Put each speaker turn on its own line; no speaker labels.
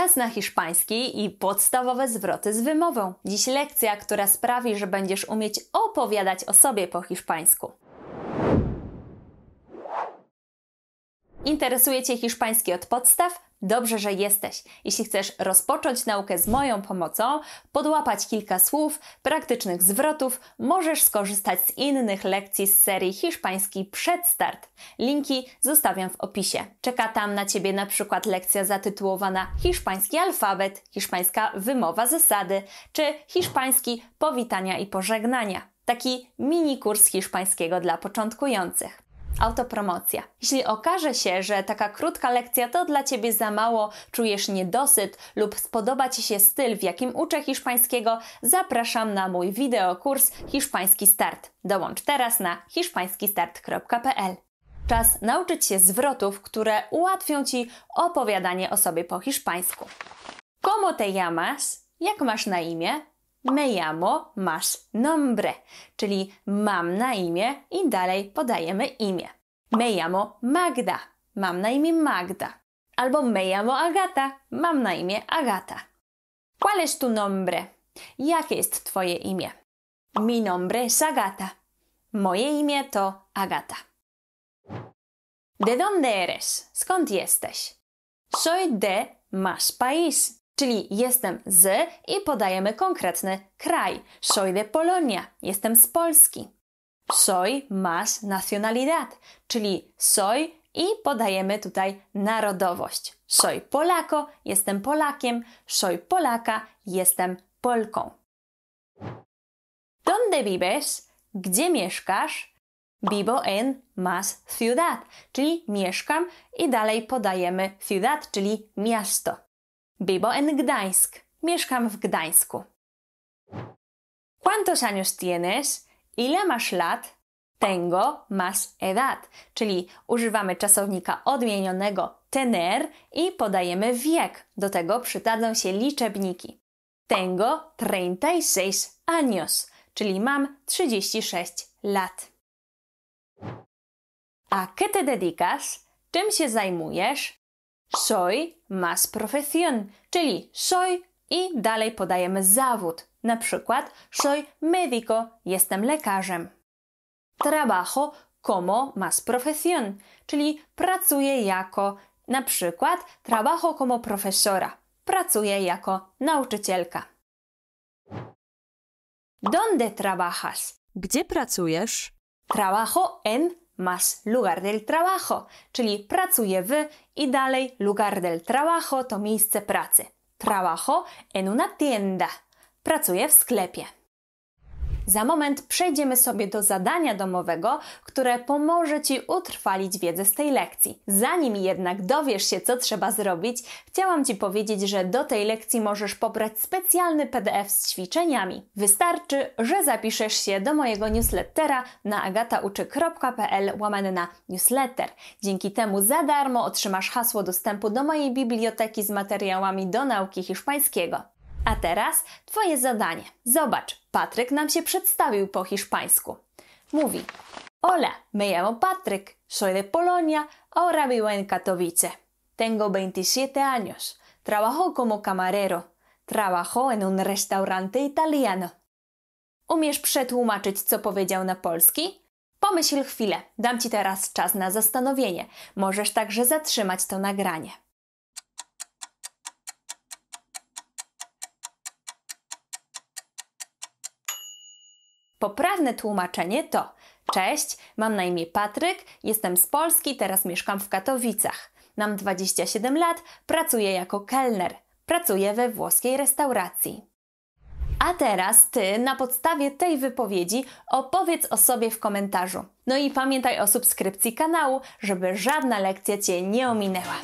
Czas na hiszpański i podstawowe zwroty z wymową. Dziś lekcja, która sprawi, że będziesz umieć opowiadać o sobie po hiszpańsku. Interesuje Cię hiszpański od podstaw? Dobrze, że jesteś. Jeśli chcesz rozpocząć naukę z moją pomocą, podłapać kilka słów, praktycznych zwrotów, możesz skorzystać z innych lekcji z serii hiszpański przed start. Linki zostawiam w opisie. Czeka tam na Ciebie na przykład lekcja zatytułowana Hiszpański alfabet, hiszpańska wymowa zasady, czy hiszpański powitania i pożegnania. Taki mini kurs hiszpańskiego dla początkujących. Autopromocja. Jeśli okaże się, że taka krótka lekcja to dla Ciebie za mało, czujesz niedosyt lub spodoba Ci się styl, w jakim uczę hiszpańskiego, zapraszam na mój wideokurs Hiszpański Start. Dołącz teraz na hiszpańskistart.pl. Czas nauczyć się zwrotów, które ułatwią Ci opowiadanie o sobie po hiszpańsku. ¿Cómo te llamas? Jak masz na imię? Me llamo, masz nombre, czyli mam na imię i dalej podajemy imię. Me llamo Magda, mam na imię Magda. Albo me llamo Agata, mam na imię Agata. ¿Cuál es tu nombre? Jakie jest Twoje imię? Mi nombre es Agata. Moje imię to Agata. ¿De dónde eres? Skąd jesteś? Soy de más país. Czyli jestem z i podajemy konkretny kraj. Soy de Polonia, jestem z Polski. Soy más nacionalidad, czyli soy i podajemy tutaj narodowość. Soy Polako, jestem Polakiem. Soy Polaka, jestem Polką. ¿Dónde vives? Gdzie mieszkasz? Vivo en más ciudad, czyli mieszkam i dalej podajemy ciudad, czyli miasto. Vivo en Gdańsk. Mieszkam w Gdańsku. ¿Cuántos años tienes? Ile masz lat? Tengo más edad, czyli używamy czasownika odmienionego tener i podajemy wiek. Do tego przydadzą się liczebniki. Tengo 36 años, czyli mam 36 lat. ¿A qué te dedicas? Czym się zajmujesz? Soy más profesión, czyli soy i dalej podajemy zawód. Na przykład soy médico, jestem lekarzem. Trabajo como más profesión, czyli pracuję jako na przykład trabajo como profesora, pracuję jako nauczycielka. ¿Dónde trabajas?
Gdzie pracujesz?
Trabajo en más lugar del trabajo, czyli pracuję w i dalej lugar del trabajo to miejsce pracy. Trabajo en una tienda. Pracuję w sklepie. Za moment przejdziemy sobie do zadania domowego, które pomoże Ci utrwalić wiedzę z tej lekcji. Zanim jednak dowiesz się, co trzeba zrobić, chciałam Ci powiedzieć, że do tej lekcji możesz pobrać specjalny PDF z ćwiczeniami. Wystarczy, że zapiszesz się do mojego newslettera na agatauczy.pl łamane na newsletter. Dzięki temu za darmo otrzymasz hasło dostępu do mojej biblioteki z materiałami do nauki hiszpańskiego. A teraz Twoje zadanie. Zobacz, Patryk nam się przedstawił po hiszpańsku. Mówi: Hola, me llamo Patrick, soy de Polonia, ahora vivo en Katowice. Tengo 27 años. Trabajo como camarero. Trabajo en un restaurante italiano. Umiesz przetłumaczyć, co powiedział na polski? Pomyśl chwilę, dam Ci teraz czas na zastanowienie. Możesz także zatrzymać to nagranie. Poprawne tłumaczenie to: Cześć, mam na imię Patryk, jestem z Polski, teraz mieszkam w Katowicach. Mam 27 lat, pracuję jako kelner. Pracuję we włoskiej restauracji. A teraz ty na podstawie tej wypowiedzi opowiedz o sobie w komentarzu. No i pamiętaj o subskrypcji kanału, żeby żadna lekcja cię nie ominęła.